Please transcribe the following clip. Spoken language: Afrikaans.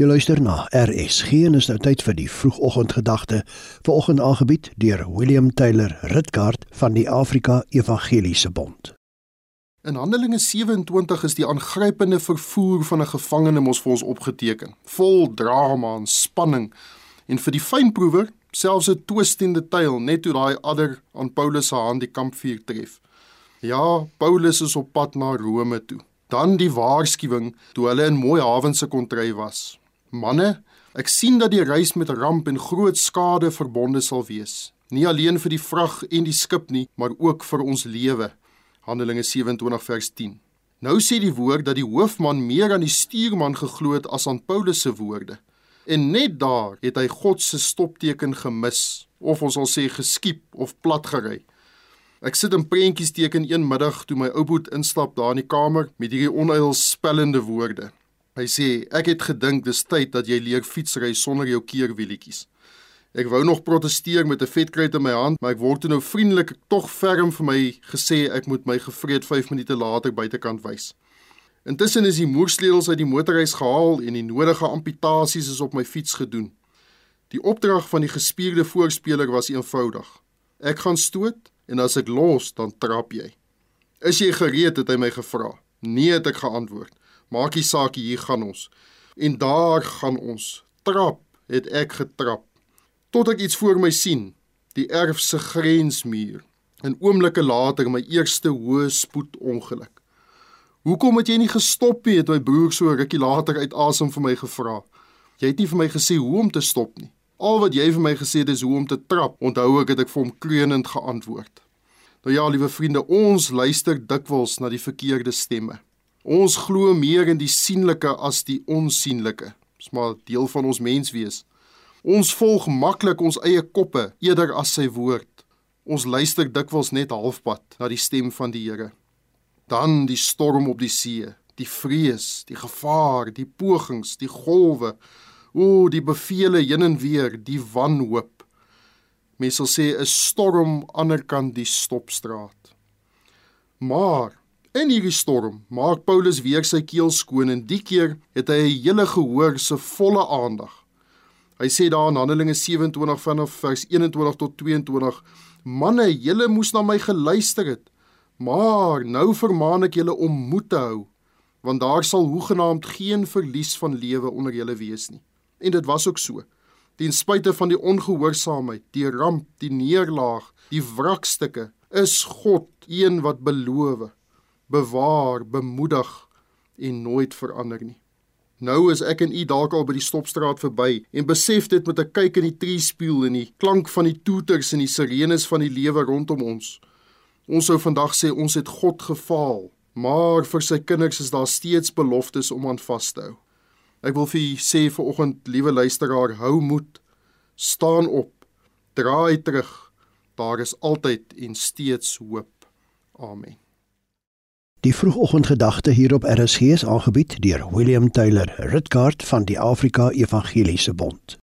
Jy luister na RSG en is nou tyd vir die vroegoggendgedagte. Vanoggend aangebied deur William Taylor Ritkaart van die Afrika Evangeliese Bond. In Handelinge 27 is die aangrypende vervoer van 'n gevangene mos vir ons opgeteken, vol drama en spanning. En vir die fynproewer, selfs 'n twist in die tale net toe daai adder aan Paulus se hand die kampvuur tref. Ja, Paulus is op pad na Rome toe. Dan die waarskuwing toe hulle in mooi hawens se kontry was. Manne, ek sien dat die reis met ramp en groot skade verbonde sal wees. Nie alleen vir die vrag en die skip nie, maar ook vir ons lewe. Handelinge 27 vers 10. Nou sê die woord dat die hoofman meer aan die stuurman geglo het as aan Paulus se woorde. En net daar het hy God se stopteken gemis, of ons sal sê geskiep of platgery. Ek sit in prentjies teken een middag toe my ouboet instap daar in die kamer met hierdie onheilspellende woorde. Hy sê ek het gedink dis tyd dat jy leer fietsry sonder jou keerwielietjies. Ek wou nog proteseer met 'n vetkruit in my hand, maar ek word toe nou vriendelik tog ferm vir my gesê ek moet my gevreed 5 minute later buitekant wys. Intussen is die moersleutels uit die motorhuis gehaal en die nodige amputasies is op my fiets gedoen. Die opdrag van die gespierde voorspeler was eenvoudig. Ek gaan stoot en as ek los, dan trap jy. Is jy gereed het hy my gevra. Nee het ek geantwoord. Maak nie saak hier gaan ons. En daar gaan ons. Trap het ek getrap tot ek iets voor my sien, die erf se grensmuur. 'n Oomblikke later my eerste hoë spoed ongeluk. Hoekom het jy nie gestop nie? het my broer so rukkie later uit asem vir my gevra. Jy het nie vir my gesê hoe om te stop nie. Al wat jy vir my gesê het is hoe om te trap. Onthou ek het ek vir hom kreunend geantwoord. Nou ja, liewe vriende, ons luister dikwels na die verkeerde stemme. Ons glo meer in die sienlike as die onsigbare. Dis maar deel van ons menswees. Ons volg maklik ons eie koppe eerder as sy woord. Ons luister dikwels net halfpad na die stem van die Here. Dan die storm op die see, die vrees, die gevaar, die pogings, die golwe. O, die bevele heen en weer, die wanhoop. Mense sal sê 'n storm aanderkant die stopstraat. Maar In hierdie storm maak Paulus weer sy keel skoon en die keer het hy 'n hele gehoor se volle aandag. Hy sê daar in Handelinge 27 vanaf vers 21 tot 22: "Manne, julle moes na my geluister het, maar nou vermaan ek julle om moed te hou, want daar sal hoegenaamd geen verlies van lewe onder julle wees nie." En dit was ook so. Ten spyte van die ongehoorsaamheid, die ramp, die neerlaag, die wrakstukke, is God een wat beloof bewaar, bemoedig en nooit verander nie. Nou is ek en u dalk al by die stopstraat verby en besef dit met 'n kyk in die treespieël en die klank van die toeters en die sirenes van die lewe rondom ons. Ons sou vandag sê ons het God gefaal, maar vir sy kinders is daar steeds beloftes om aan vas te hou. Ek wil vir u sê vanoggend, liewe luisteraar, hou moed. Staan op. Draai terug. Daar is altyd en steeds hoop. Amen. Die vroegoggendgedagte hier op RSG is aangebied deur William Taylor Ritkaart van die Afrika Evangeliese Bond.